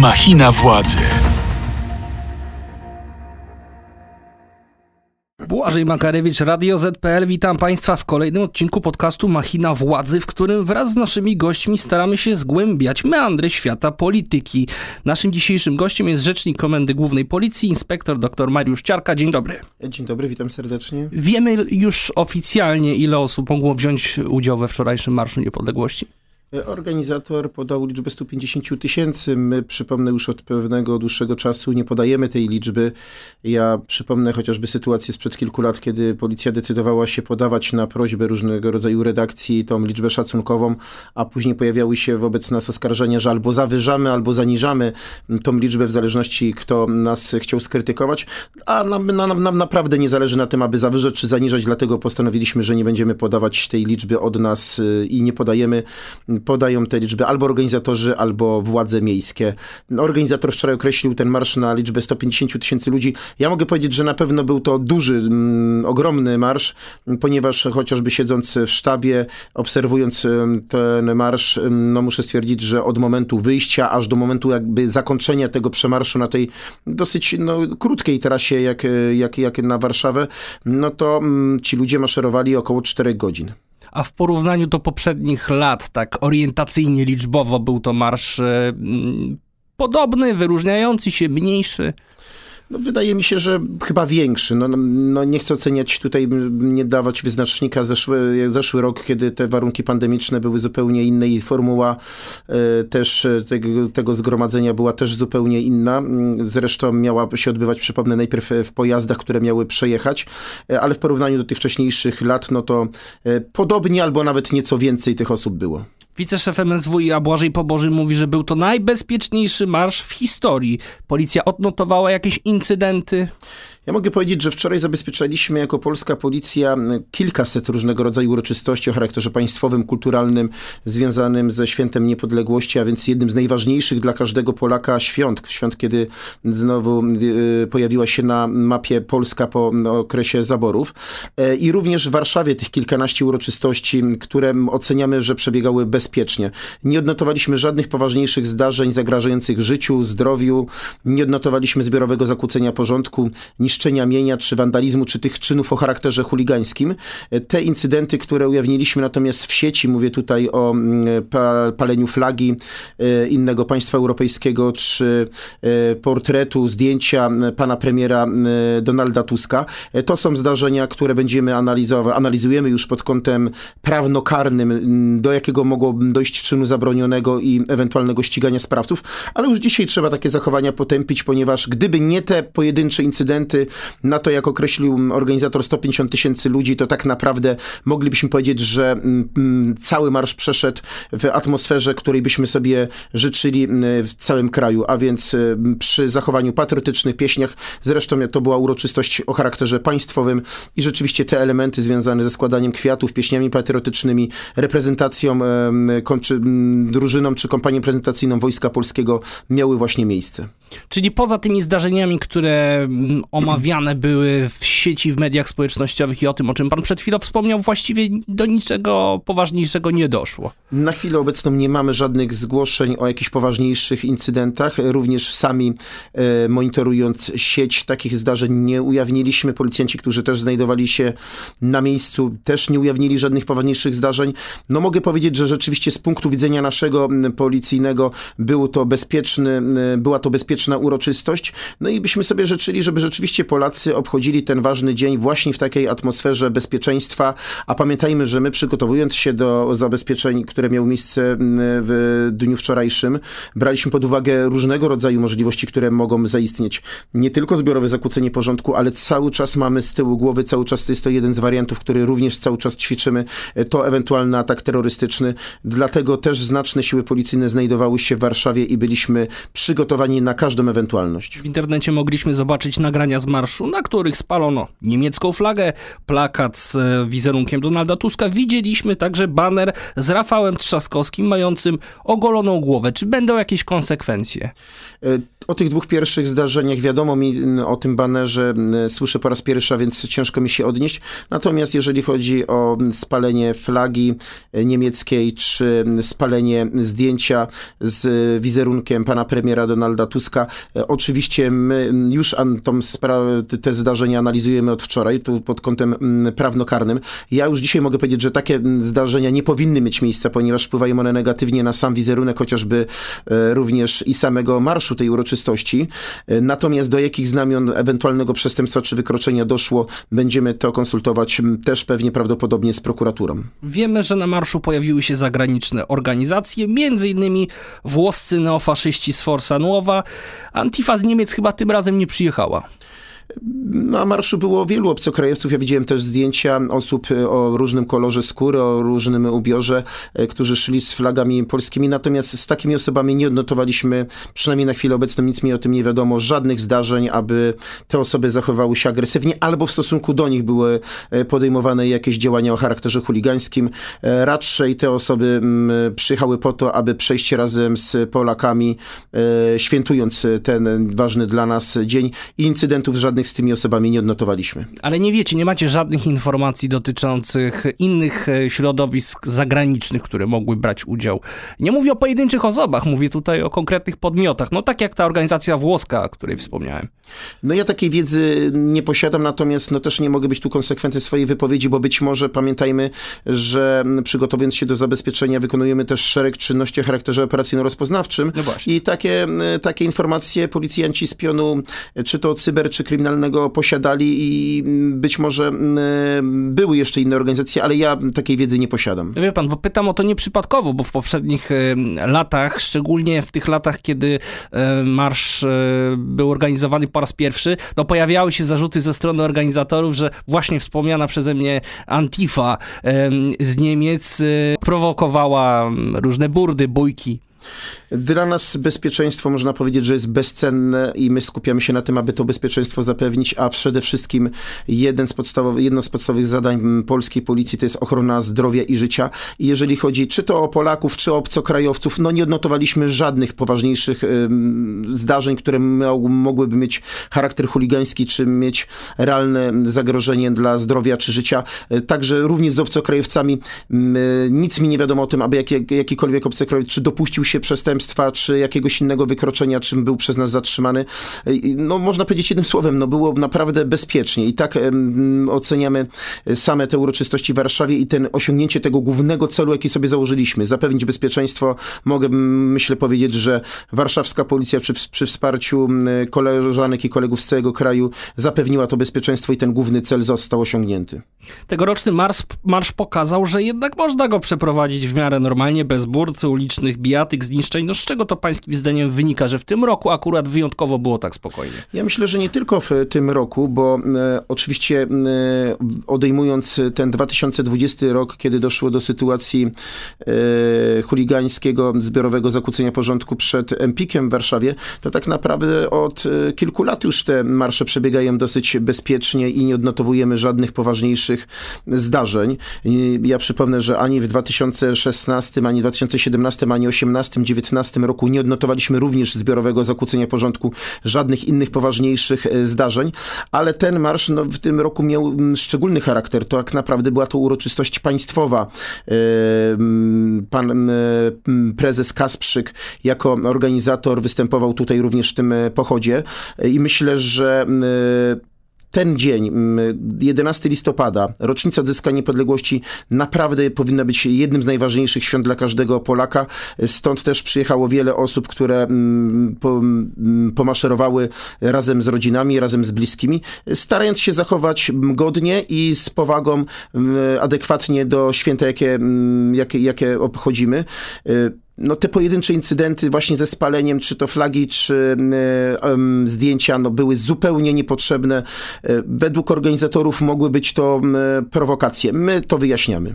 Machina władzy. Błażej Makarewicz, Radio ZPL. Witam Państwa w kolejnym odcinku podcastu Machina Władzy, w którym wraz z naszymi gośćmi staramy się zgłębiać meandry świata polityki. Naszym dzisiejszym gościem jest rzecznik Komendy Głównej Policji, inspektor dr Mariusz Ciarka. Dzień dobry. Dzień dobry, witam serdecznie. Wiemy już oficjalnie, ile osób mogło wziąć udział we wczorajszym Marszu Niepodległości? Organizator podał liczbę 150 tysięcy. My, przypomnę, już od pewnego dłuższego czasu nie podajemy tej liczby. Ja przypomnę chociażby sytuację sprzed kilku lat, kiedy policja decydowała się podawać na prośbę różnego rodzaju redakcji tą liczbę szacunkową, a później pojawiały się wobec nas oskarżenia, że albo zawyżamy, albo zaniżamy tą liczbę w zależności kto nas chciał skrytykować. A nam, nam, nam naprawdę nie zależy na tym, aby zawyżać czy zaniżać, dlatego postanowiliśmy, że nie będziemy podawać tej liczby od nas y, i nie podajemy podają te liczby albo organizatorzy, albo władze miejskie. Organizator wczoraj określił ten marsz na liczbę 150 tysięcy ludzi. Ja mogę powiedzieć, że na pewno był to duży, mm, ogromny marsz, ponieważ chociażby siedząc w sztabie, obserwując ten marsz, no muszę stwierdzić, że od momentu wyjścia aż do momentu jakby zakończenia tego przemarszu na tej dosyć no, krótkiej trasie jak, jak, jak na Warszawę, no to ci ludzie maszerowali około 4 godzin a w porównaniu do poprzednich lat, tak orientacyjnie liczbowo był to marsz e, podobny, wyróżniający się, mniejszy. No, wydaje mi się, że chyba większy. No, no, nie chcę oceniać tutaj, nie dawać wyznacznika. Zeszły, zeszły rok, kiedy te warunki pandemiczne były zupełnie inne i formuła y, też e, tego, tego zgromadzenia była też zupełnie inna. Zresztą miała się odbywać, przypomnę, najpierw w pojazdach, które miały przejechać, ale w porównaniu do tych wcześniejszych lat, no to podobnie albo nawet nieco więcej tych osób było. Wiceszef MSWiA Błażej Poboży mówi, że był to najbezpieczniejszy marsz w historii. Policja odnotowała jakieś incydenty. Ja mogę powiedzieć, że wczoraj zabezpieczaliśmy jako polska policja kilkaset różnego rodzaju uroczystości o charakterze państwowym, kulturalnym, związanym ze świętem niepodległości, a więc jednym z najważniejszych dla każdego Polaka świąt. Świąt, kiedy znowu y, pojawiła się na mapie Polska po okresie zaborów. E, I również w Warszawie tych kilkanaście uroczystości, które oceniamy, że przebiegały bezpiecznie. Nie odnotowaliśmy żadnych poważniejszych zdarzeń zagrażających życiu, zdrowiu, nie odnotowaliśmy zbiorowego zakłócenia porządku, niż niszczenia mienia, czy wandalizmu, czy tych czynów o charakterze chuligańskim. Te incydenty, które ujawniliśmy natomiast w sieci, mówię tutaj o mm, paleniu flagi e, innego państwa europejskiego, czy e, portretu, zdjęcia pana premiera e, Donalda Tuska, to są zdarzenia, które będziemy analizować, analizujemy już pod kątem prawnokarnym, do jakiego mogło dojść czynu zabronionego i ewentualnego ścigania sprawców, ale już dzisiaj trzeba takie zachowania potępić, ponieważ gdyby nie te pojedyncze incydenty, na to, jak określił organizator 150 tysięcy ludzi, to tak naprawdę moglibyśmy powiedzieć, że mm, mm, cały marsz przeszedł w atmosferze, której byśmy sobie życzyli mm, w całym kraju, a więc przy zachowaniu patriotycznych pieśniach. Zresztą to była uroczystość o charakterze państwowym i rzeczywiście te elementy związane ze składaniem kwiatów, pieśniami patriotycznymi, reprezentacją, drużyną czy kompanią prezentacyjną Wojska Polskiego miały właśnie miejsce. Czyli poza tymi zdarzeniami, które omawiane były w sieci, w mediach społecznościowych i o tym, o czym pan przed chwilą wspomniał, właściwie do niczego poważniejszego nie doszło. Na chwilę obecną nie mamy żadnych zgłoszeń o jakichś poważniejszych incydentach. Również sami e, monitorując sieć takich zdarzeń nie ujawniliśmy. Policjanci, którzy też znajdowali się na miejscu, też nie ujawnili żadnych poważniejszych zdarzeń. No mogę powiedzieć, że rzeczywiście z punktu widzenia naszego policyjnego było to bezpieczny, była to bezpieczna uroczystość. No i byśmy sobie życzyli, żeby rzeczywiście Polacy obchodzili ten ważny dzień właśnie w takiej atmosferze bezpieczeństwa, a pamiętajmy, że my przygotowując się do zabezpieczeń, które miały miejsce w dniu wczorajszym, braliśmy pod uwagę różnego rodzaju możliwości, które mogą zaistnieć. Nie tylko zbiorowe zakłócenie porządku, ale cały czas mamy z tyłu głowy, cały czas to jest to jeden z wariantów, który również cały czas ćwiczymy, to ewentualny atak terrorystyczny. Dlatego też znaczne siły policyjne znajdowały się w Warszawie i byliśmy przygotowani na każdą ewentualność. W internecie mogliśmy zobaczyć nagrania z marszu, na których spalono niemiecką flagę, plakat z e, wizerunkiem Donalda Tuska. Widzieliśmy także baner z Rafałem Trzaskowskim mającym ogoloną głowę. Czy będą jakieś konsekwencje? E, O tych dwóch pierwszych zdarzeniach wiadomo mi o tym banerze, słyszę po raz pierwszy, więc ciężko mi się odnieść. Natomiast jeżeli chodzi o spalenie flagi niemieckiej, czy spalenie zdjęcia z wizerunkiem pana premiera Donalda Tuska, oczywiście my już te zdarzenia analizujemy od wczoraj, tu pod kątem prawnokarnym. Ja już dzisiaj mogę powiedzieć, że takie zdarzenia nie powinny mieć miejsca, ponieważ wpływają one negatywnie na sam wizerunek, chociażby e, również i samego marszu tej uroczystości. E, natomiast do jakich znamion ewentualnego przestępstwa czy wykroczenia doszło, będziemy to konsultować też pewnie prawdopodobnie z prokuraturą. Wiemy, że na marszu pojawiły się zagraniczne organizacje, innymi włoscy neofaszyści z Forsa Nuova. Antifa z Niemiec chyba tym razem nie przyjechała. Na marszu było wielu obcokrajowców. Ja widziałem też zdjęcia osób e, o różnym kolorze skóry, o różnym ubiorze, e, którzy szli z flagami polskimi. Natomiast z takimi osobami nie odnotowaliśmy, przynajmniej na chwilę obecną, nic mi o tym nie wiadomo, żadnych zdarzeń, aby te osoby zachowały się agresywnie, albo w stosunku do nich były e, podejmowane jakieś działania o charakterze chuligańskim. Raczej te osoby mm, przyjechały po to, aby przejść razem z Polakami, świętując ten ważny dla nas dzień incydentów żadnych żadnych z tymi osobami nie odnotowaliśmy. Ale nie wiecie, nie macie żadnych informacji dotyczących innych e, środowisk zagranicznych, które mogły brać udział. Nie mówię o pojedynczych osobach, mówię tutaj o konkretnych podmiotach. No tak jak ta organizacja włoska, o której wspomniałem. No ja takiej wiedzy nie posiadam, natomiast no też nie mogę być tu konsekwentny w swojej wypowiedzi, bo być może pamiętajmy, że przygotowując się do zabezpieczenia wykonujemy też szereg czynności o charakterze operacyjno-rozpoznawczym. No I takie, takie informacje policjanci z pionu, czy to cyber, czy kryminalnego, kryminalnego posiadali i być może mm, były jeszcze inne organizacje, ale ja takiej wiedzy nie posiadam. Wie pan, bo pytam o to nieprzypadkowo, bo w poprzednich latach, szczególnie w tych latach, kiedy marsz e, był organizowany po raz pierwszy, no pojawiały się zarzuty ze strony organizatorów, że właśnie wspomniana przeze mnie Antifa z Niemiec e, prowokowała różne burdy, bójki. Dla nas bezpieczeństwo można powiedzieć, że jest bezcenne i my skupiamy się na tym, aby to bezpieczeństwo zapewnić, a przede wszystkim jeden z podstawowych, jedno z podstawowych zadań polskiej policji to jest ochrona zdrowia i życia. I jeżeli chodzi czy to o Polaków, czy o obcokrajowców, no nie odnotowaliśmy żadnych poważniejszych zdarzeń, które mogłyby mieć charakter chuligański, czy mieć realne zagrożenie dla zdrowia czy życia. Także również z obcokrajowcami nic mi nie wiadomo o tym, aby jaki, jakikolwiek obcokrajowiec czy dopuścił się przestępstwa, czy jakiegoś innego wykroczenia, czym był przez nas zatrzymany. No można powiedzieć jednym słowem, no było naprawdę bezpiecznie i tak oceniamy same te uroczystości w Warszawie i ten osiągnięcie tego głównego celu, jaki sobie założyliśmy, zapewnić bezpieczeństwo. Mogę myślę powiedzieć, że warszawska policja przy, przy wsparciu koleżanek i kolegów z całego kraju zapewniła to bezpieczeństwo i ten główny cel został osiągnięty. Tegoroczny marsz, marsz pokazał, że jednak można go przeprowadzić w miarę normalnie, bez burd, ulicznych bijatyk, zniszczeń. No z czego to pańskim zdaniem wynika, że w tym roku akurat wyjątkowo było tak spokojnie? Ja myślę, że nie tylko w tym roku, bo e, oczywiście e, odejmując ten 2020 rok, kiedy doszło do sytuacji e, chuligańskiego, zbiorowego zakłócenia porządku przed Empikiem w Warszawie, to tak naprawdę od e, kilku lat już te marsze przebiegają dosyć bezpiecznie i nie odnotowujemy żadnych poważniejszych zdarzeń. Ja przypomnę, że ani w 2016, ani w 2017, ani 2018 2019 roku nie odnotowaliśmy również zbiorowego zakłócenia porządku, żadnych innych poważniejszych e, zdarzeń, ale ten marsz no, w tym roku miał szczególny charakter. To tak naprawdę była to uroczystość państwowa. E, pan e, prezes Kasprzyk jako organizator występował tutaj również w tym pochodzie i myślę, że ten dzień, 11 mm, listopada, rocznica odzyskania niepodległości, naprawdę powinna być jednym z najważniejszych świąt dla każdego Polaka. Stąd też przyjechało wiele osób, które mm, mm, pomaszerowały razem z rodzinami, razem z bliskimi, starając się zachować godnie i z powagą, adekwatnie do święta, jakie, jakie, jakie obchodzimy no, te pojedyncze incydenty właśnie ze spaleniem, czy to flagi, czy y, y, zdjęcia, no, były zupełnie niepotrzebne. Y, według organizatorów mogły być to prowokacje. My to wyjaśniamy.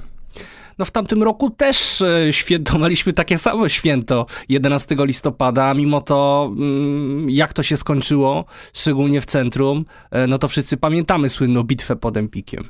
No w tamtym roku też e, świętowaliśmy takie samo święto 11 listopada, mimo to mm, jak to się skończyło, szczególnie w centrum, e, no to wszyscy pamiętamy słynną bitwę pod Empikiem.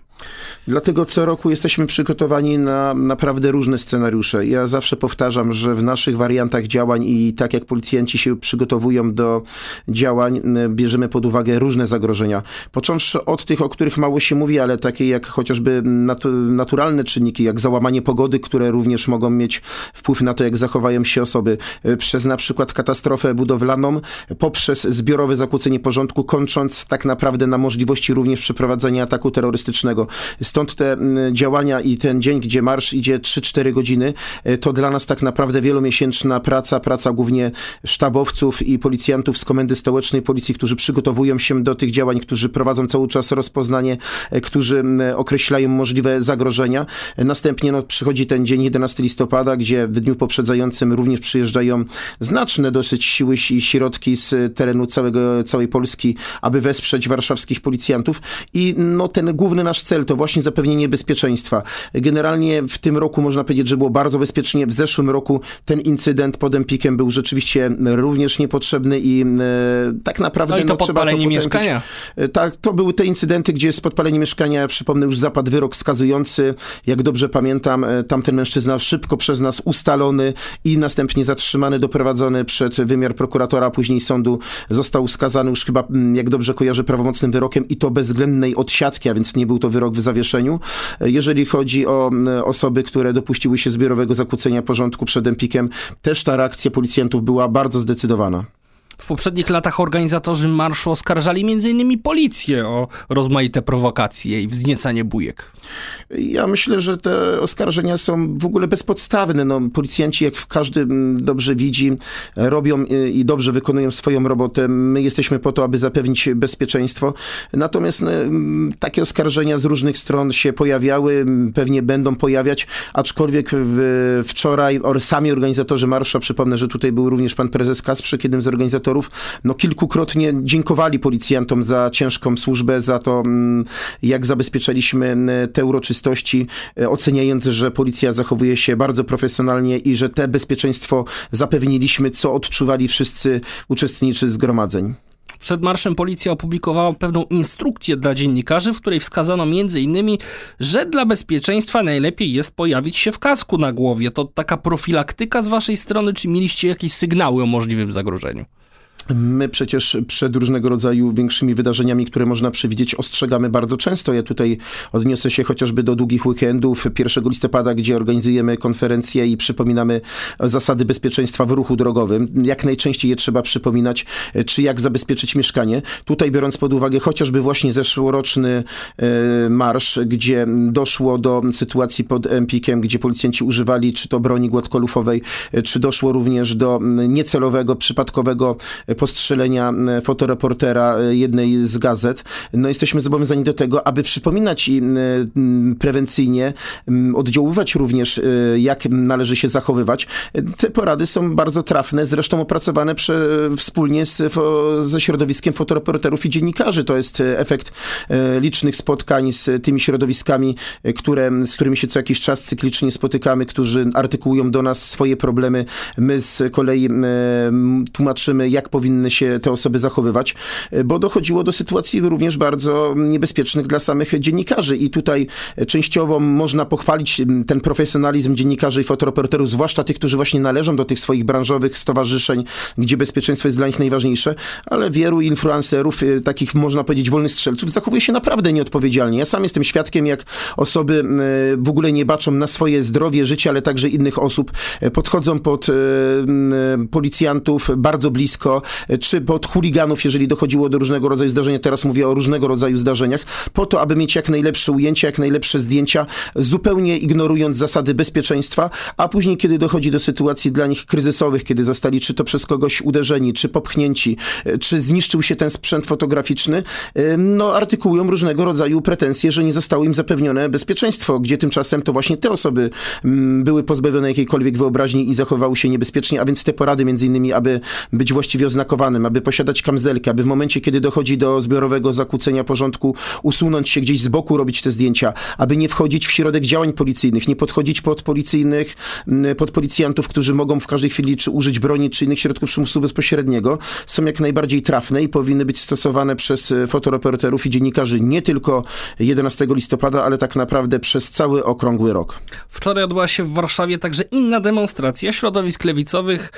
Dlatego co roku jesteśmy przygotowani na naprawdę różne scenariusze. Ja zawsze powtarzam, że w naszych wariantach działań i tak jak policjanci się przygotowują do działań, bierzemy pod uwagę różne zagrożenia. Począwszy od tych, o których mało się mówi, ale takie jak chociażby natu naturalne czynniki, jak załamanie pogody, które również mogą mieć wpływ na to, jak zachowają się osoby, e, przez na przykład katastrofę budowlaną, poprzez zbiorowe zakłócenie porządku, kończąc tak naprawdę na możliwości również przeprowadzenia ataku terrorystycznego. Stąd te działania i ten dzień, gdzie marsz idzie 3-4 godziny, e, to dla nas tak naprawdę wielomiesięczna praca, praca głównie sztabowców i policjantów z Komendy Stołecznej Policji, którzy przygotowują się do tych działań, którzy prowadzą cały czas rozpoznanie, e, którzy określają możliwe zagrożenia. E, następnie no, przychodzi ten dzień 11 listopada, gdzie w dniu poprzedzającym również przyjeżdżają znaczne dosyć siły i środki z terenu całego, całej Polski, aby wesprzeć warszawskich policjantów i no, ten główny nasz cel to właśnie zapewnienie bezpieczeństwa. Generalnie w tym roku można powiedzieć, że było bardzo bezpiecznie. W zeszłym roku ten incydent pod Empikiem był rzeczywiście również niepotrzebny i e, tak naprawdę no i to no, trzeba to mieszkania. E, tak, to były te incydenty, gdzie z podpaleniem mieszkania, przypomnę, już zapadł wyrok skazujący. Jak dobrze pamiętam, e, tamten mężczyzna szybko przez nas ustalony i następnie zatrzymany, doprowadzony przed wymiar prokuratora, później sądu został skazany już chyba, jak dobrze kojarzę, prawomocnym wyrokiem i to bezwzględnej odsiadki, a więc nie był to wyrok w zawieszeniu. Jeżeli chodzi o osoby, które dopuściły się zbiorowego zakłócenia porządku przed Empikiem, też ta reakcja policjantów była bardzo zdecydowana. W poprzednich latach organizatorzy marszu oskarżali m.in. policję o rozmaite prowokacje i wzniecanie bujek. Ja myślę, że te oskarżenia są w ogóle bezpodstawne. No, policjanci, jak każdy dobrze widzi, robią i dobrze wykonują swoją robotę. My jesteśmy po to, aby zapewnić bezpieczeństwo. Natomiast no, takie oskarżenia z różnych stron się pojawiały, pewnie będą pojawiać, aczkolwiek wczoraj sami organizatorzy marszu, przypomnę, że tutaj był również pan prezes Kasprzyk, jednym z organizatorów organizatorów no, kilkukrotnie dziękowali policjantom za ciężką służbę, za to, mm, jak zabezpieczaliśmy mm, te uroczystości, e, oceniając, że policja zachowuje się bardzo profesjonalnie i że te bezpieczeństwo zapewniliśmy, co odczuwali wszyscy uczestnicy zgromadzeń. Przed marszem policja opublikowała pewną instrukcję dla dziennikarzy, w której wskazano m.in., że dla bezpieczeństwa najlepiej jest pojawić się w kasku na głowie. To taka profilaktyka z waszej strony, czy mieliście jakieś sygnały o możliwym zagrożeniu? My przecież przed różnego rodzaju większymi wydarzeniami, które można przewidzieć, ostrzegamy bardzo często. Ja tutaj odniosę się chociażby do długich weekendów 1 listopada, gdzie organizujemy konferencje i przypominamy zasady bezpieczeństwa w ruchu drogowym. Jak najczęściej je trzeba przypominać, czy jak zabezpieczyć mieszkanie. Tutaj biorąc pod uwagę chociażby właśnie zeszłoroczny e, marsz, gdzie doszło do sytuacji pod Empikiem, gdzie policjanci używali czy to broni gładkolufowej, e, czy doszło również do niecelowego, przypadkowego postrzelenia fotoreportera e, jednej z gazet. No jesteśmy zobowiązani do tego, aby przypominać i prewencyjnie oddziaływać również, e, jak należy się zachowywać. Te porady są bardzo trafne, zresztą opracowane prze, wspólnie z, ze środowiskiem fotoreporterów i dziennikarzy. To jest e, efekt licznych spotkań z tymi środowiskami, które, z którymi się co jakiś czas cyklicznie spotykamy, którzy artykułują do nas swoje problemy. My z kolei tłumaczymy, jak powinny się te osoby zachowywać, e, bo dochodziło do sytuacji również bardzo niebezpiecznych dla samych dziennikarzy i tutaj częściowo można pochwalić ten profesjonalizm dziennikarzy i fotoreporterów, zwłaszcza tych, którzy właśnie należą do tych swoich branżowych stowarzyszeń, gdzie bezpieczeństwo jest dla nich najważniejsze, ale wielu influencerów, e, takich można powiedzieć wolnych strzelców, zachowuje się naprawdę nieodpowiedzialnie. Ja sam jestem świadkiem, jak osoby e, w ogóle nie baczą na swoje zdrowie, życie, ale także innych osób, podchodzą pod policjantów bardzo blisko, czy pod chuliganów, jeżeli dochodziło do różnego rodzaju zdarzenia, teraz mówię o różnego rodzaju zdarzeniach, po to, aby mieć jak najlepsze ujęcia, jak najlepsze zdjęcia, zupełnie ignorując zasady bezpieczeństwa, a później, kiedy dochodzi do sytuacji dla nich kryzysowych, kiedy zostali czy to przez kogoś uderzeni, czy popchnięci, czy zniszczył się ten sprzęt fotograficzny, no artykułują różnego rodzaju pretensje, że nie zostało im zapewnione bezpieczeństwo, gdzie tymczasem to właśnie te osoby były pozbawione jakiejkolwiek wyobraźni i zachowały się niebezpiecznie, a więc te porady między innymi, aby być właściwie oznakowanym, aby posiadać kamzelkę, aby w momencie, kiedy dochodzi do zbiorowego zakłócenia porządku, usunąć się gdzieś z boku, robić te zdjęcia, aby nie wchodzić w środek działań policyjnych, nie podchodzić pod policyjnych, pod policjantów, którzy mogą w każdej chwili czy użyć broni, czy innych środków przymusu bezpośredniego, są jak najbardziej trafne i powinny być stosowane przez e, fotoreporterów i dziennikarzy nie tylko 11 listopada, ale tak naprawdę przez cały okrągły rok. Wczoraj odbyła się w Warszawie także inna demonstracja środowisk lewicowych,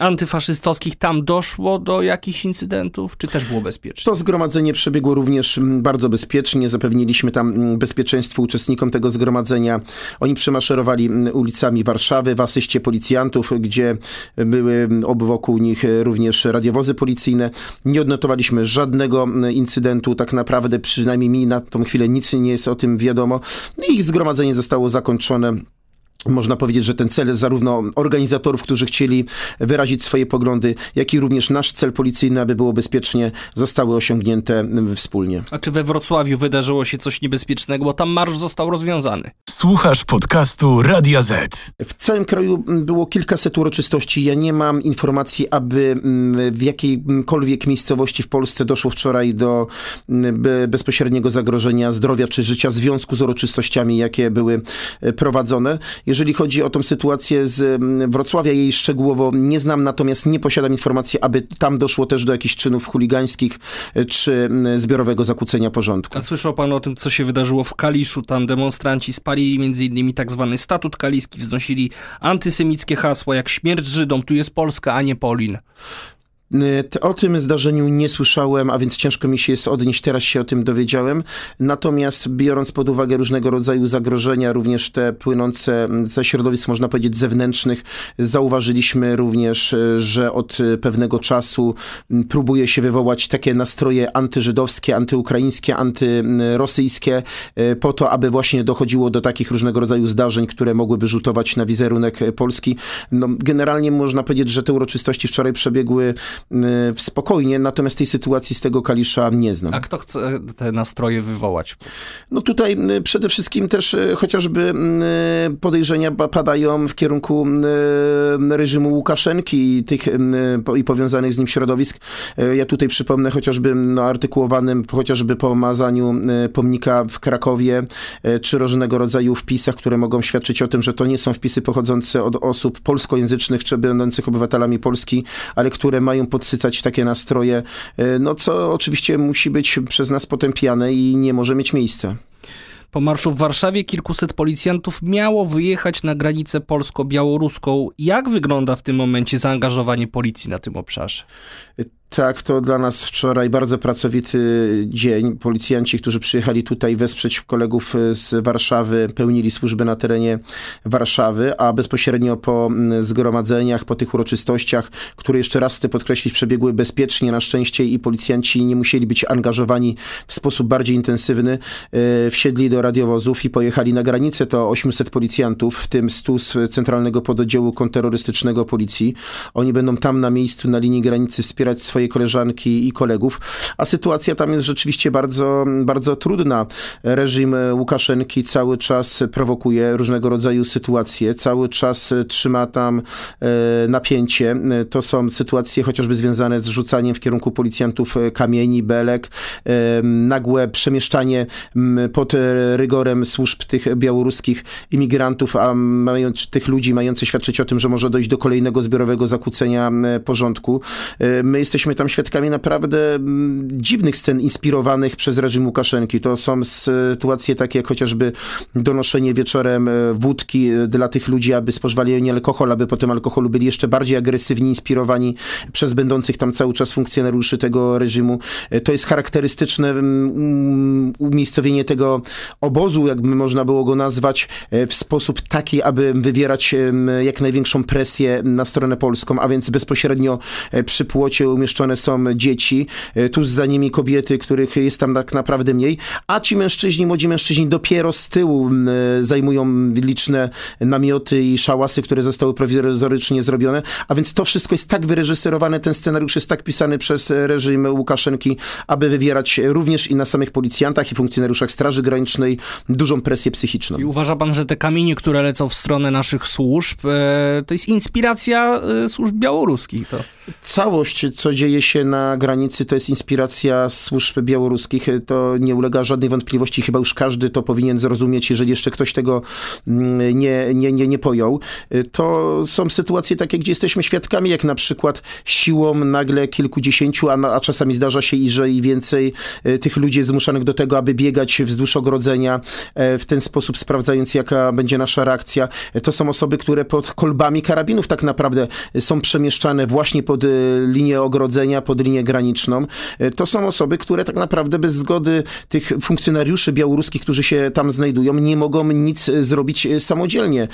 antyfaszystowskich. Tam doszło do jakichś incydentów, czy też było bezpiecznie? To zgromadzenie przebiegło również mm, bardzo bezpiecznie. Zapewniliśmy tam mm, bezpieczeństwo uczestnikom tego zgromadzenia. Oni przemaszerowali ulicami Warszawy w asyście policjantów, gdzie były obok nich również radiowozy policyjne. Nie odnotowaliśmy żadnego incydentu, tak naprawdę przynajmniej mi na tą chwilę nic nie jest o tym wiadomo. No ich zgromadzenie zostało zakończone można powiedzieć, że ten cel zarówno organizatorów, którzy chcieli wyrazić swoje poglądy, jak i również nasz cel policyjny, aby było bezpiecznie, zostały osiągnięte wspólnie. A czy we Wrocławiu wydarzyło się coś niebezpiecznego, bo tam marsz został rozwiązany? Słuchasz podcastu Radia Z. W całym kraju było kilkaset uroczystości. Ja nie mam informacji, aby w jakiejkolwiek miejscowości w Polsce doszło wczoraj do bezpośredniego zagrożenia zdrowia czy życia w związku z uroczystościami, jakie były e, prowadzone. Jeżeli chodzi o tą sytuację z mm, Wrocławia, jej szczegółowo nie znam, natomiast nie posiadam informacji, aby tam doszło też do jakichś czynów chuligańskich e, czy mm, zbiorowego zakłócenia porządku. A słyszał pan o tym, co się wydarzyło w Kaliszu? Tam demonstranci spalili innymi tak zwany statut kaliski, wznosili antysemickie hasła jak śmierć Żydom, tu jest Polska, a nie Polin. Y, o tym zdarzeniu nie słyszałem, a więc ciężko mi się jest odnieść, teraz się o tym dowiedziałem. Natomiast biorąc pod uwagę różnego rodzaju zagrożenia, również te płynące ze środowisk, można powiedzieć, zewnętrznych, zauważyliśmy również, y, że od pewnego czasu próbuje się wywołać takie nastroje antyżydowskie, antyukraińskie, antyrosyjskie, y, po to, aby właśnie dochodziło do takich różnego rodzaju zdarzeń, które mogłyby rzutować na wizerunek Polski. No, generalnie można powiedzieć, że te uroczystości wczoraj przebiegły spokojnie, natomiast tej sytuacji z tego Kalisza nie znam. A kto chce te nastroje wywołać? No tutaj przede wszystkim też e, chociażby podejrzenia padają w kierunku reżimu Łukaszenki i tych i powiązanych z nim środowisk. Ja tutaj przypomnę chociażby no, artykułowanym chociażby pomazaniu pomnika w Krakowie, czy różnego rodzaju wpisach, które mogą świadczyć o tym, że to nie są wpisy pochodzące od osób polskojęzycznych, czy będących obywatelami Polski, ale które mają podsycać takie nastroje, e, no co oczywiście musi być przez nas potępiane i nie może mieć miejsca. Po marszu w Warszawie kilkuset policjantów miało wyjechać na granicę polsko-białoruską. Jak wygląda w tym momencie zaangażowanie policji na tym obszarze? Tak, to dla nas wczoraj bardzo pracowity dzień. Policjanci, którzy przyjechali tutaj wesprzeć kolegów z Warszawy, pełnili służbę na terenie Warszawy, a bezpośrednio po mm, zgromadzeniach, po tych uroczystościach, które jeszcze raz chcę podkreślić, przebiegły bezpiecznie na szczęście i policjanci nie musieli być angażowani w sposób bardziej intensywny, e, wsiedli do radiowozów i pojechali na granicę. To 800 policjantów, w tym 100 z Centralnego Pododdziału Kontrterrorystycznego Policji. Oni będą tam na miejscu, na linii granicy wspierać swoje koleżanki i kolegów, a sytuacja tam jest rzeczywiście bardzo, bardzo trudna. Reżim Łukaszenki cały czas prowokuje różnego rodzaju sytuacje, cały czas trzyma tam e, napięcie. To są sytuacje chociażby związane z rzucaniem w kierunku policjantów kamieni, belek, e, nagłe przemieszczanie pod rygorem służb tych białoruskich imigrantów, a tych ludzi mających świadczyć o tym, że może dojść do kolejnego zbiorowego zakłócenia porządku. E, my jesteśmy jesteśmy tam świadkami naprawdę mm, dziwnych scen inspirowanych przez reżim Łukaszenki. To są sytuacje takie jak chociażby donoszenie wieczorem e, wódki e, dla tych ludzi, aby spożywali oni alkohol, aby po tym alkoholu byli jeszcze bardziej agresywni, inspirowani przez będących tam cały czas funkcjonariuszy tego reżimu. E, to jest charakterystyczne mm, um, umiejscowienie tego obozu, jakby można było go nazwać, w sposób taki, aby wywierać jak największą presję na stronę polską, a więc bezpośrednio przy płocie umieszczać umieszczone są dzieci, tuż za nimi kobiety, których jest tam tak naprawdę mniej, a ci mężczyźni, młodzi mężczyźni dopiero z tyłu zajmują liczne namioty i szałasy, które zostały prowizorycznie zrobione, a więc to wszystko jest tak wyreżyserowane, ten scenariusz jest tak pisany przez reżim Łukaszenki, aby wywierać również i na samych policjantach i funkcjonariuszach Straży Granicznej dużą presję psychiczną. I uważa pan, że te kamienie, które lecą w stronę naszych służb, e, to jest inspiracja e, służb białoruskich? To... Całość, co dzieje się na granicy, to jest inspiracja służb białoruskich. To nie ulega żadnej wątpliwości. Chyba już każdy to powinien zrozumieć, jeżeli jeszcze ktoś tego mm, nie, nie, nie, nie pojął. To są sytuacje takie, gdzie jesteśmy świadkami, jak na przykład siłą nagle kilkudziesięciu, a, a czasami zdarza się i że i więcej e, tych ludzi jest zmuszanych do tego, aby biegać wzdłuż ogrodzenia, e, w ten sposób sprawdzając, jaka będzie nasza reakcja. E, to są osoby, które pod kolbami karabinów tak naprawdę są przemieszczane właśnie pod linię ogrodzenia, pod linię graniczną. To są osoby, które tak naprawdę bez zgody tych funkcjonariuszy białoruskich, którzy się tam znajdują, nie mogą nic zrobić samodzielnie.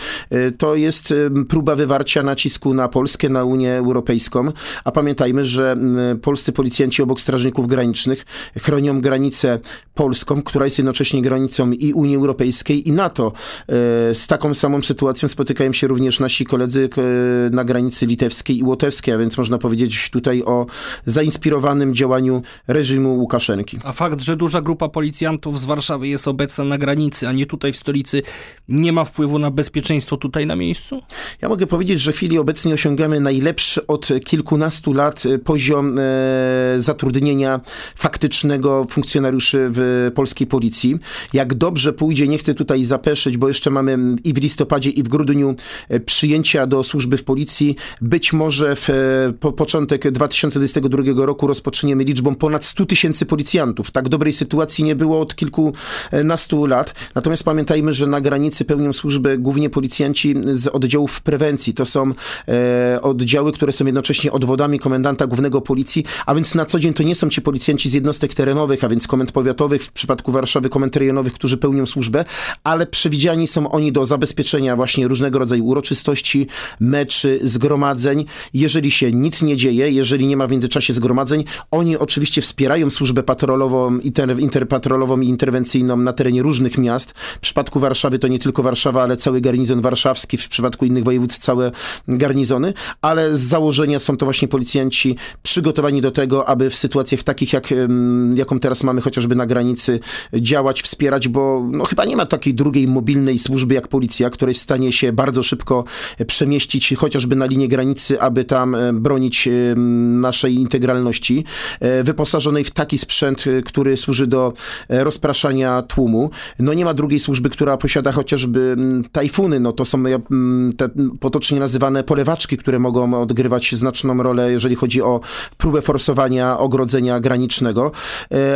To jest próba wywarcia nacisku na Polskę, na Unię Europejską, a pamiętajmy, że polscy policjanci obok strażników granicznych chronią granicę polską, która jest jednocześnie granicą i Unii Europejskiej i NATO. E, z taką samą sytuacją spotykają się również nasi koledzy e, na granicy litewskiej i łotewskiej, a więc można powiedzieć tutaj o zainspirowanym działaniu reżimu Łukaszenki. A fakt, że duża grupa policjantów z Warszawy jest obecna na granicy, a nie tutaj w stolicy, nie ma wpływu na bezpieczeństwo tutaj na miejscu? Ja mogę powiedzieć, że w chwili obecnej osiągamy najlepszy od kilkunastu lat poziom e, zatrudnienia faktycznego funkcjonariuszy w polskiej policji. Jak dobrze pójdzie, nie chcę tutaj zapeszyć, bo jeszcze mamy i w listopadzie, i w grudniu e, przyjęcia do służby w policji. Być może w e, po, początek 2022 roku rozpoczniemy liczbą ponad 100 tysięcy policjantów. Tak dobrej sytuacji nie było od kilkunastu lat. Natomiast pamiętajmy, że na granicy pełnią służbę głównie policjanci z oddziałów prewencji. To są e, oddziały, które są jednocześnie odwodami komendanta głównego policji, a więc na co dzień to nie są ci policjanci z jednostek terenowych, a więc komend powiatowych, w przypadku Warszawy komend rejonowych, którzy pełnią służbę, ale przewidziani są oni do zabezpieczenia właśnie różnego rodzaju uroczystości, meczy, zgromadzeń. Jeżeli się nic nie dzieje, jeżeli nie ma w międzyczasie zgromadzeń, oni oczywiście wspierają służbę patrolową, inter, interpatrolową i interwencyjną na terenie różnych miast. W przypadku Warszawy to nie tylko Warszawa, ale cały garnizon warszawski, w przypadku innych województw całe garnizony, ale z założenia są to właśnie policjanci przygotowani do tego, aby w sytuacjach takich, jak, jaką teraz mamy chociażby na granicy, działać, wspierać, bo no, chyba nie ma takiej drugiej mobilnej służby jak policja, w stanie się bardzo szybko przemieścić chociażby na linię granicy, aby tam bronić naszej integralności, e, wyposażonej w taki sprzęt, e, który służy do e, rozpraszania tłumu. No nie ma drugiej służby, która posiada chociażby tajfuny, no to są te potocznie nazywane polewaczki, które mogą odgrywać znaczną rolę, jeżeli chodzi o próbę forsowania ogrodzenia granicznego,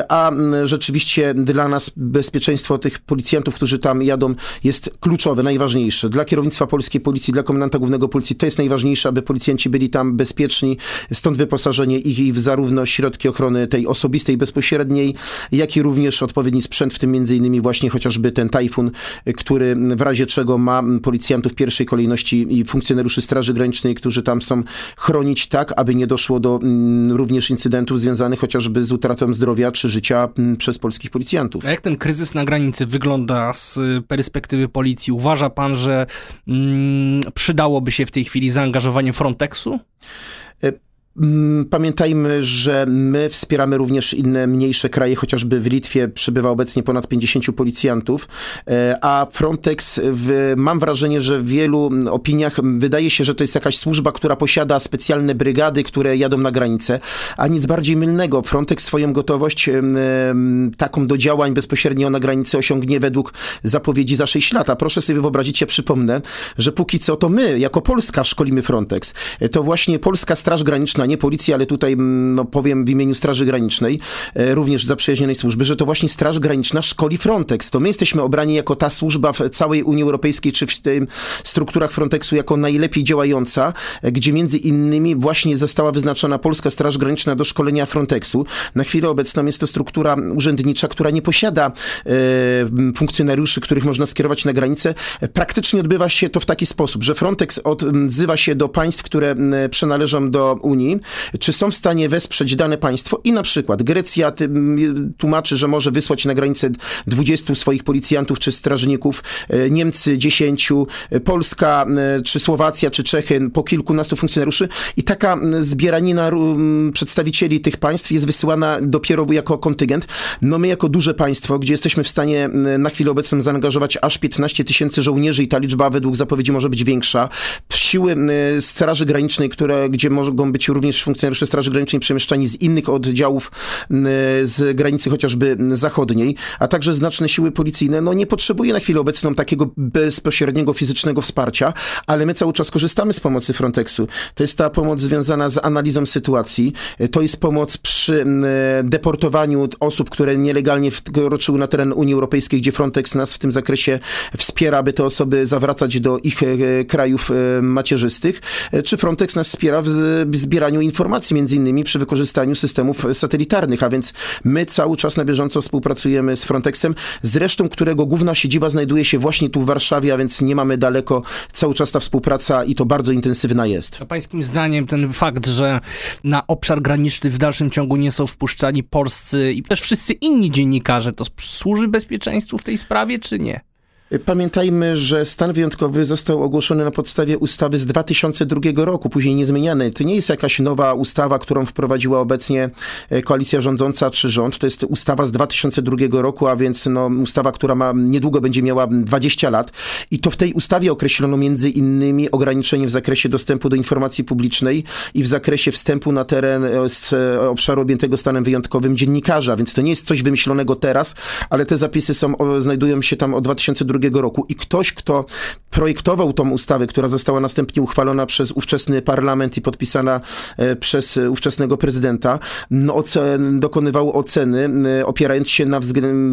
a rzeczywiście dla nas bezpieczeństwo tych policjantów, którzy tam jadą, jest kluczowe, najważniejsze. Dla kierownictwa polskiej policji, dla komendanta głównego policji to jest najważniejsze, aby policjanci byli tam bezpieczni, stąd wyposażenie ich w zarówno środki ochrony tej osobistej, bezpośredniej, jak i również odpowiedni sprzęt, w tym między innymi właśnie chociażby ten tajfun, który w razie czego ma policjantów pierwszej kolejności i funkcjonariuszy Straży Granicznej, którzy tam są chronić tak, aby nie doszło do również incydentów związanych chociażby z utratą zdrowia czy życia przez polskich policjantów. A jak ten kryzys na granicy wygląda z perspektywy policji? Uważa pan, że mm, przydałoby się w tej chwili zaangażowanie Frontexu? E, Mm, pamiętajmy, że my wspieramy również inne mniejsze kraje, chociażby w Litwie przybywa obecnie ponad 50 policjantów, e, a Frontex, w, mam wrażenie, że w wielu opiniach wydaje się, że to jest jakaś służba, która posiada specjalne brygady, które jadą na granicę, a nic bardziej mylnego. Frontex swoją gotowość taką do działań bezpośrednio na granicy osiągnie według zapowiedzi za 6 lat. A proszę sobie wyobrazić, ja przypomnę, że póki co to my, jako Polska szkolimy Frontex. E, to właśnie Polska Straż Graniczna Nie policji, ale tutaj mm, no, powiem w imieniu Straży Granicznej, e, również zaprzyjaźnionej służby, że to właśnie Straż Graniczna szkoli Frontex. To my jesteśmy obrani jako ta służba w całej Unii Europejskiej, czy w tym strukturach Frontexu jako najlepiej działająca, e, gdzie między innymi właśnie została wyznaczona Polska Straż Graniczna do szkolenia Frontexu. Na chwilę obecną jest to struktura urzędnicza, która nie posiada e, funkcjonariuszy, których można skierować na granicę. Praktycznie odbywa się to w taki sposób, że Frontex odzywa się do państw, które przynależą do Unii, Czy są w stanie wesprzeć dane państwo i na przykład Grecja tłumaczy, że może wysłać na granicę 20 swoich policjantów czy strażników, e, Niemcy 10, e, Polska e, czy Słowacja czy Czechy po kilkunastu funkcjonariuszy i taka zbieranina przedstawicieli tych państw jest wysyłana dopiero jako kontyngent. No my jako duże państwo, gdzie jesteśmy w stanie na chwilę obecną zaangażować aż 15 tysięcy żołnierzy i ta liczba według zapowiedzi może być większa. Siły Straży Granicznej, które, gdzie mogą być również funkcjonariusze Straży Granicznej przemieszczani z innych oddziałów z granicy chociażby zachodniej, a także znaczne siły policyjne, no nie potrzebuje na chwilę obecną takiego bezpośredniego fizycznego wsparcia, ale my cały czas korzystamy z pomocy Frontexu. To jest ta pomoc związana z analizą sytuacji, to jest pomoc przy deportowaniu osób, które nielegalnie wkroczyły na teren Unii Europejskiej, gdzie Frontex nas w tym zakresie wspiera, aby te osoby zawracać do ich e, krajów e, macierzystych, e, czy Frontex nas wspiera w zbieraniu informacji, między innymi przy wykorzystaniu systemów satelitarnych, a więc my cały czas na bieżąco współpracujemy z Frontexem, zresztą którego główna siedziba znajduje się właśnie tu w Warszawie, a więc nie mamy daleko. Cały czas ta współpraca i to bardzo intensywna jest. A pańskim zdaniem ten fakt, że na obszar graniczny w dalszym ciągu nie są wpuszczani polscy i też wszyscy inni dziennikarze, to służy bezpieczeństwu w tej sprawie, czy nie? Pamiętajmy, że stan wyjątkowy został ogłoszony na podstawie ustawy z 2002 roku, później niezmieniany. To nie jest jakaś nowa ustawa, którą wprowadziła obecnie e, koalicja rządząca czy rząd. To jest ustawa z 2002 roku, a więc no, ustawa, która ma niedługo będzie miała 20 lat. I to w tej ustawie określono między innymi ograniczenie w zakresie dostępu do informacji publicznej i w zakresie wstępu na teren e, e, obszaru objętego stanem wyjątkowym dziennikarza. Więc to nie jest coś wymyślonego teraz, ale te zapisy są, znajdują się tam od 2002 roku i ktoś, kto projektował tą ustawę, która została następnie uchwalona przez ówczesny parlament i podpisana e, przez ówczesnego prezydenta, no, ocen, dokonywał oceny, e, opierając się na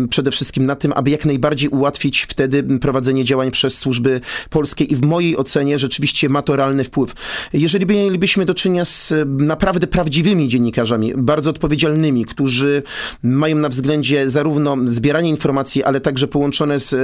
przede wszystkim na tym, aby jak najbardziej ułatwić wtedy prowadzenie działań przez służby polskie i w mojej ocenie rzeczywiście ma to realny wpływ. Jeżeli mielibyśmy do czynienia z naprawdę prawdziwymi dziennikarzami, bardzo odpowiedzialnymi, którzy mają na względzie zarówno zbieranie informacji, ale także połączone z e,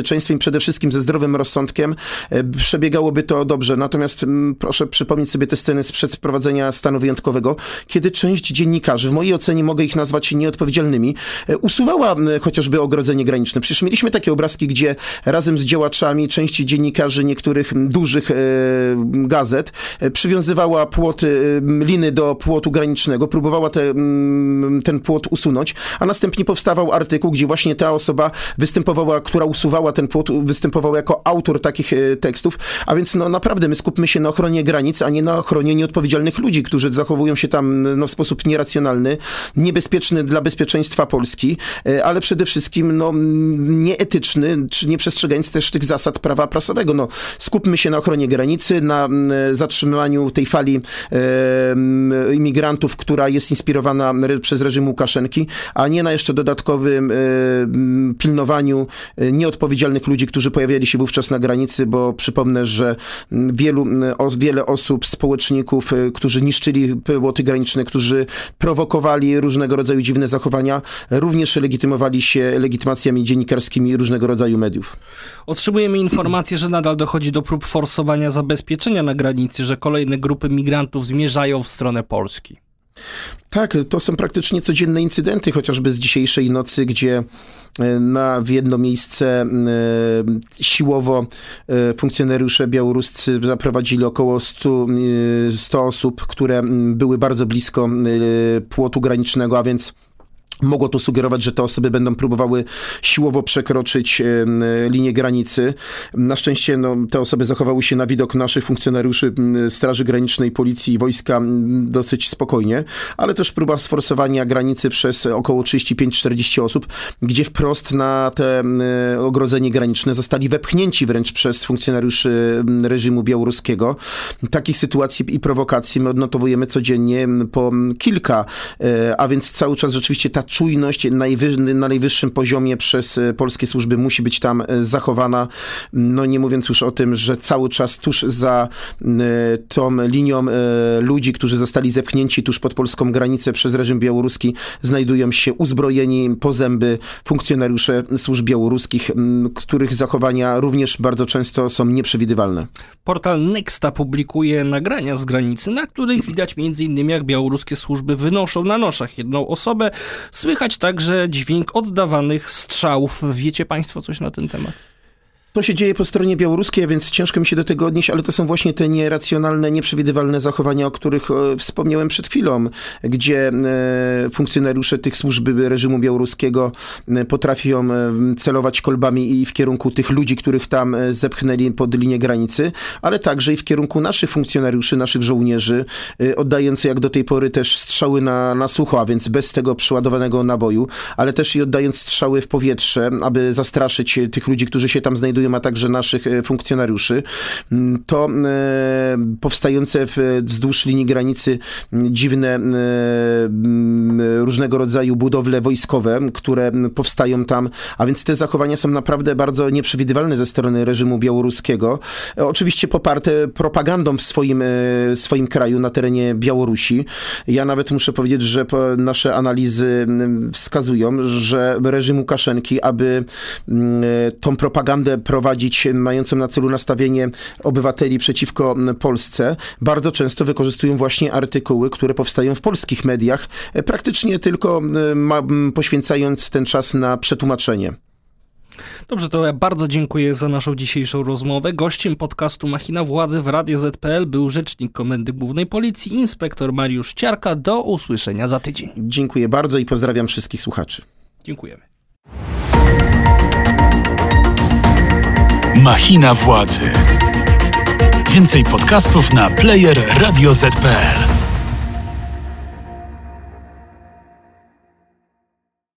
bezpieczeństwem przede wszystkim ze zdrowym rozsądkiem, e, przebiegałoby to dobrze. Natomiast mm, proszę przypomnieć sobie te sceny sprzed wprowadzenia stanu wyjątkowego, kiedy część dziennikarzy, w mojej ocenie mogę ich nazwać nieodpowiedzialnymi, e, usuwała chociażby ogrodzenie graniczne. Przecież mieliśmy takie obrazki, gdzie razem z działaczami części dziennikarzy niektórych dużych gazet przywiązywała płoty, liny do płotu granicznego, próbowała te, ten płot usunąć, a następnie powstawał artykuł, gdzie właśnie ta osoba występowała, która usuwała ten płot, występował jako autor takich e, tekstów, a więc no naprawdę my skupmy się na ochronie granic, a nie na ochronie nieodpowiedzialnych ludzi, którzy zachowują się tam no, w sposób nieracjonalny, niebezpieczny dla bezpieczeństwa Polski, e, ale przede wszystkim no, nieetyczny, czy nie przestrzegając też tych zasad prawa prasowego. No, skupmy się na ochronie granicy, na zatrzymaniu tej fali e, imigrantów, która jest inspirowana przez reżim Łukaszenki, a nie na jeszcze dodatkowym e, pilnowaniu nieodpowiedzialnych ludzi, którzy pojawiali się wówczas na granicy, bo przypomnę, że wielu, o, wiele osób, społeczników, y, którzy niszczyli płoty graniczne, którzy prowokowali różnego rodzaju dziwne zachowania, również legitymowali się legitymacjami dziennikarskimi różnego rodzaju mediów. Otrzymujemy informację, że nadal dochodzi do prób forsowania zabezpieczenia na granicy, że kolejne grupy migrantów zmierzają w stronę Polski. Tak, to są praktycznie codzienne incydenty, chociażby z dzisiejszej nocy, gdzie e, na, w jedno miejsce e, siłowo e, funkcjonariusze białoruscy zaprowadzili około 100, 100 osób, które były bardzo blisko płotu granicznego, a więc Mogło to sugerować, że te osoby będą próbowały siłowo przekroczyć linię granicy. Na szczęście no, te osoby zachowały się na widok naszych funkcjonariuszy Straży Granicznej, Policji i Wojska dosyć spokojnie, ale też próba sforsowania granicy przez około 35-40 osób, gdzie wprost na te ogrodzenie graniczne zostali wepchnięci wręcz przez funkcjonariuszy reżimu białoruskiego. Takich sytuacji i prowokacji my odnotowujemy codziennie po kilka, e, a więc cały czas rzeczywiście ta czujność na najwyższym poziomie przez e, polskie służby musi być tam e, zachowana. No nie mówiąc już o tym, że cały czas tuż za e, tą linią ludzi, którzy zostali zepchnięci tuż pod polską granicę przez reżim białoruski, znajdują się uzbrojeni po zęby funkcjonariusze służb białoruskich, których zachowania również bardzo często są nieprzewidywalne. Portal Nexta publikuje nagrania z granicy, na których widać m.in. jak białoruskie służby wynoszą na noszach jedną osobę. Słychać także dźwięk oddawanych strzałów. Wiecie Państwo coś na ten temat? To się dzieje po stronie białoruskiej, więc ciężko mi się do tego odnieść, ale to są właśnie te nieracjonalne, nieprzewidywalne zachowania, o których e, wspomniałem przed chwilą, gdzie e, funkcjonariusze tych służb reżimu białoruskiego e, potrafią celować kolbami i w kierunku tych ludzi, których tam zepchnęli pod linię granicy, ale także i w kierunku naszych funkcjonariuszy, naszych żołnierzy, oddając jak do tej pory też strzały na, na sucho, a więc bez tego przeładowanego naboju, ale też i oddając strzały w powietrze, aby zastraszyć tych ludzi, którzy się tam znajdują, a także naszych e, funkcjonariuszy, m, to e, powstające wzdłuż linii granicy m, dziwne e, m, różnego rodzaju budowle wojskowe, które powstają tam, a więc te zachowania są naprawdę bardzo nieprzewidywalne ze strony reżimu białoruskiego. Oczywiście poparte propagandą w swoim, swoim kraju na terenie Białorusi. Ja nawet muszę powiedzieć, że nasze analizy wskazują, że reżim Łukaszenki, aby tą propagandę prowadzić, mającą na celu nastawienie obywateli przeciwko Polsce, bardzo często wykorzystują właśnie artykuły, które powstają w polskich mediach, e, praktycznie tylko ma, poświęcając ten czas na przetłumaczenie. Dobrze, to ja bardzo dziękuję za naszą dzisiejszą rozmowę. Gościem podcastu Machina Władzy w Radio ZPL był rzecznik Komendy Głównej Policji, inspektor Mariusz Ciarka. Do usłyszenia za tydzień. Dziękuję bardzo i pozdrawiam wszystkich słuchaczy. Dziękujemy. Machina władzy. Więcej podcastów na player radioz.pl.